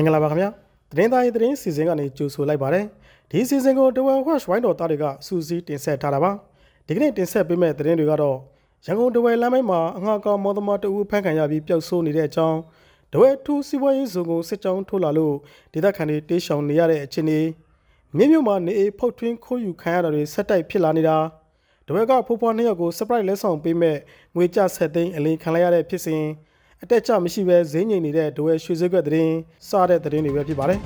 င်္ဂလာပါခင်ဗျာသတင်းသားရေးသတင်းစီစဉ်ကနေကြိုဆိုလိုက်ပါတယ်ဒီစီစဉ်ကိုတဝဲ Watch ဝိုင်းတော်သားတွေကစူးစီးတင်ဆက်ထားတာပါဒီကနေ့တင်ဆက်ပေးမဲ့သတင်းတွေကတော့ရန်ကုန်တဝဲလမ်းမိုက်မှာအငှာကောင်မော်သမားတအူဖမ်းခံရပြီးပျောက်ဆိုးနေတဲ့အကြောင်းတဝဲထူးစီးပွားရေးဇုံကိုစစ်ကြောင်းထိုးလာလို့ဒေသခံတွေတေးရှောင်နေရတဲ့အခြေအနေမြင်းမြို့မှာနေအိမ်ဖုတ်ထွင်းခိုးယူခံရတာတွေဆက်တိုက်ဖြစ်လာနေတာတဝဲကဖိုးဖွားနှစ်ယောက်ကို surprise လက်ဆောင်ပေးမဲ့ငွေကြဆက်သိန်းအလင်းခံလိုက်ရတဲ့ဖြစ်စဉ် အတက်ကြမရှိဘဲဈေးငိမ်နေတဲ့ဒဝဲရွှေစည်းကွက်သတင်းစတဲ့သတင်းတွေပဲဖြစ်ပါတယ်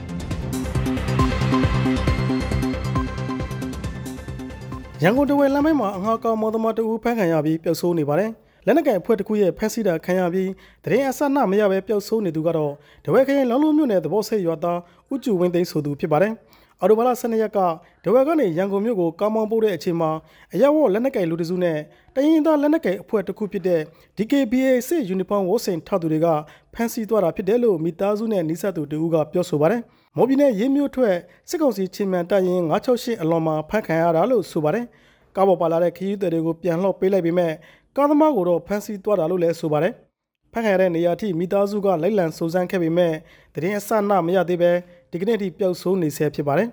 ရန်ကုန်တဝဲလမ်းမိုက်မှာအငှားကောင်မော်သမားတဦးဖမ်းခံရပြီးပျောက်ဆိုးနေပါတယ်လက်နက်ကိုင်အဖွဲ့တစ်ခုရဲ့ဖက်စီတာခံရပြီးတရင်အဆနမရပဲပျောက်ဆိုးနေသူကတော့တဝဲခရင်လောင်းလုံးမြို့နယ်သဘောဆိတ်ရွာသားဥကျူဝင်းသိန်းဆိုသူဖြစ်ပါတယ် အော်တိုဘာလ12ရက်ကဒဝဲကနေရန်ကုန်မြို့ကိုကောင်းမောင်းပို့တဲ့အချိန်မှာအရက်ဝတ်လက်နက်ကိုင်လူတစုနဲ့တရင်သားလက်နက်ကိုင်အဖွဲ့တစ်ခုဖြစ်တဲ့ DKBA စစ်ယူနီဖောင်းဝတ်ဆင်ထောက်သူတွေကဖမ်းဆီးသွားတာဖြစ်တယ်လို့မိသားစုနဲ့နှိစက်သူတူကပြောဆိုပါတယ်။မော်ဘီနဲ့ရေးမျိုးထွက်စစ်ကောင်စီချင်းမြန်တပ်ရင်968အလွန်မှာဖမ်းခံရတာလို့ဆိုပါတယ်။ကားပေါ်ပါလာတဲ့ခရီးသည်တွေကိုပြန်လှော့ပေးလိုက်ပေမဲ့ကားသမားကိုတော့ဖမ်းဆီးသွားတာလို့လည်းဆိုပါတယ်။ ဖမ်းခံရတဲ့နေရာထိမိသားစုကလိုက်လံစုံစမ်းခဲ့ပေမဲ့တရင်အဆနမရသေးပဲဒီကနေ့ထိပျောက်ဆုံးနေဆဲဖြစ်ပါတယ်။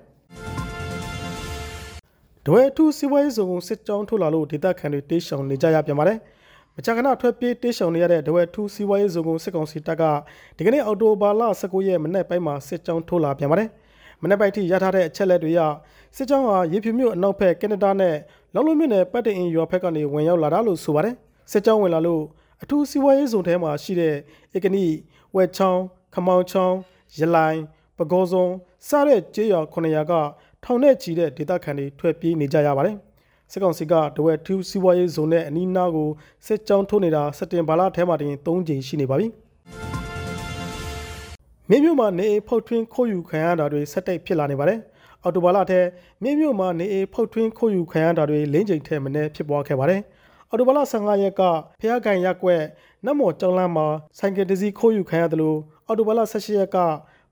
ဒွဲထူးစီဝဲစုံစစ်ကြောင်းထုတ်လာလို့ဒေသခံတွေတေးရှောင်နေကြရပြန်ပါတယ်။မကြာခဏထွက်ပြေးတေးရှောင်နေရတဲ့ဒဝဲထူးစီဝါရေးစုံကိုစစ်ကောင်စီတပ်ကဒီကနေ့အော်တိုဘာလ19ရက်မနေ့ပိုင်းမှာစစ်ကြောင်းထိုးလာပြန်ပါတယ်။မနေ့ပိုင်းထိရထားတဲ့အချက်လက်တွေရစစ်ကြောင်းဟာရေဖြူမြို့အနောက်ဘက်ကနေဒါနဲ့လောင်လုံးမြို့နယ်ပတ်တင်အင်ရွာဘက်ကနေဝင်ရောက်လာတာလို့ဆိုပါတယ်။စစ်ကြောင်းဝင်လာလို့ အထူးစီဝါရေးစုံထဲမှာရှိတဲ့ဧကနီဝက်ချောင်းခမောင်ချောင်းရလိုင်ပကောစုံစတဲ့ကျေးရွာ900ကထောင်နဲ့ချီတဲ့ဒေသခံတွေထွက်ပြေးနေကြရပါတယ်။စစ်ကောင်စီကတဝက်ထူးစီးပွားရေးဇုံနဲ့အနီးနားကိုစစ်ကြောင်းထိုးနေတာစက်တင်ဘာလထဲမှာတင်3ကြိမ်ရှိနေပါပြီ။မြေမြို့မှာနေအိမ်ဖောက်ထွင်းခိုးယူခံရတာတွေဆက်တိုက်ဖြစ်လာနေပါတယ်။အော်တိုဘာလထဲမြေမြို့မှာနေအိမ်ဖောက်ထွင်းခိုးယူခံရတာတွေလင်းချိန်ထဲမနေ့ဖြစ်ပွားခဲ့ပါတယ်။ အော်တိုဘာလ15ရက်ကဖျားကန်ရက်ကွက်နတ်မော်ကျောင်းလမ်းမှာဆိုင်ကယ်တစ်စီးခိုးယူခံရတယ်လို့အော်တိုဘာလ16ရက်က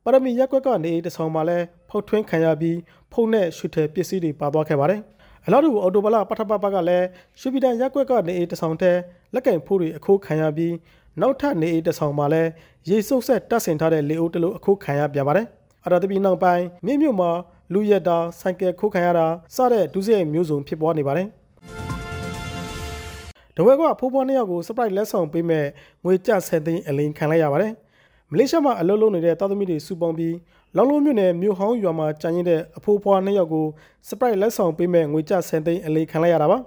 ပါရမီရက်ကွက်ကနေတဆောင်မှာလဲဖောက်ထွင်းခံရပြီးဖုန်းနဲ့ရွှေထည်ပစ္စည်းတွေပါသွားခဲ့ပါတယ်။အလားတူအော်တိုဘလာပထပပကလည်းရွှေပြည်တန်ရက်ကွက်ကနေတဆောင်တဲ့လက်ကင်ဖိုးတွေအခိုးခံရပြီးနောက်ထပ်နေတဆောင်မှာလည်းရေစုပ်ဆက်တက်ဆင်ထားတဲ့လေအိုးတလို့အခိုးခံရပြန်ပါတယ်။အရာတပီနောက်ပိုင်းမြင့်မြို့မှာလူရက်တာဆိုင်ကယ်ခိုးခံရတာစတဲ့ဒုစရိုက်မျိုးစုံဖြစ်ပွားနေပါတယ်။ တဝဲကဖိုးဖွားနှစ်ယောက်ကို surprise လက်ဆောင်ပေးမဲ့ငွေကျဆယ်သိန်းအလင်းခံလိုက်ရပါတယ်။မလေးရှားမှာအလုပ်လုပ်နေတဲ့တာသမီတွေစုပေါင်းပြီးလောင်လုံးမြို့နယ်မြို့ဟောင်းရွာမှာကြံရင်တဲ့အဖိုးဖွားနှစ်ယောက်ကိုစပရိုက်လက်ဆောင်ပေးမဲ့ငွေကျဆန်သိန်းအလေးခံလိုက်ရတာပါ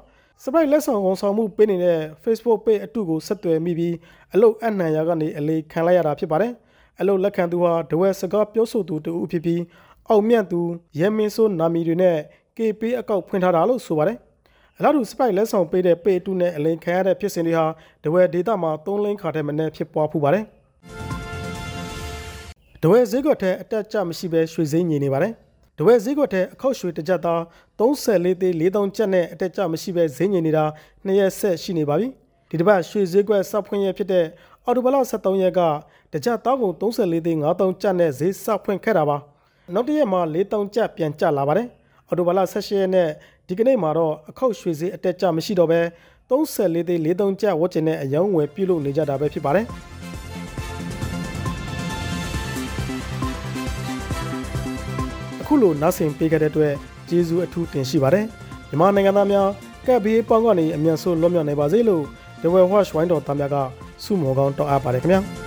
စပရိုက်လက်ဆောင်ဝန်ဆောင်မှုပေးနေတဲ့ Facebook page အတုကိုဆက်သွယ်မိပြီးအလုတ်အနှံရာကနေအလေးခံလိုက်ရတာဖြစ်ပါတယ်အလုတ်လက်ခံသူဟာဒဝဲစကားပြောဆိုသူတူဖြစ်ပြီးအောင်မြတ်သူရဲမင်းစိုးနာမီတွေနဲ့ KP အကောက်ဖွင့်ထားတာလို့ဆိုပါတယ်အ လားတူစပိုက်လက်ဆောင်ပေးတဲ့ပေတူနဲ့အလင်ခံရတဲ့ဖြစ်စဉ်တွေဟာဒဝဲဒေတာမှာ၃လိန်ခါတဲ့မနေ့ဖြစ်ပွားဖူးပါတယ်။ဒဝဲဈေးကွက်ထဲအတက်ကြမရှိဘဲရွှေဈေးညင်နေပါတယ်။ဒဝဲဈေးကွက်ထဲအခောက်ရွှေတစ်ကြက်သား34သေး4000ကျပ်နဲ့အတက်ကြမရှိဘဲဈေးညင်နေတာနှစ်ရက်ဆက်ရှိနေပါပြီ။ဒီတစ်ပတ်ရွှေဈေးကွက်စဖွင့်ရဖြစ်တဲ့အော်တိုဘလ73ရက်ကတစ်ကြက်သားကုန်34သေး5000ကျပ်နဲ့ဈေးစဖွင့်ခဲ့တာပါ။နောက်တစ်ရက်မှာ4000ကျပ်ပြန်ကျလာပါတယ်။အော်တိုဘလ18ရက်နဲ့ ဒီကနေ့မှာတော့အခောက်ရွှေဈေးအတက်ကြမရှိတော့ဘဲ34သေး4000ကျပ်ဝတ်ကျင်တဲ့အယောင်းဝယ်ပြုလုပ်နေကြတာပဲဖြစ်ပါတယ်။အခုလိုနားဆင်ပေးခဲ့တဲ့အတွက်ကျေးဇူးအထူးတင်ရှိပါတယ်မြန်မာနိုင်ငံသားများကပ်ဘေးပေါင်းကနေအမြန်ဆုံးလွတ်မြောက်နိုင်ပါစေလို့ The Well Watch ဝိုင်းတော်သားများကဆုမော်ကောင်းတောင်းအပ်ပါတယ်ခင်ဗျာ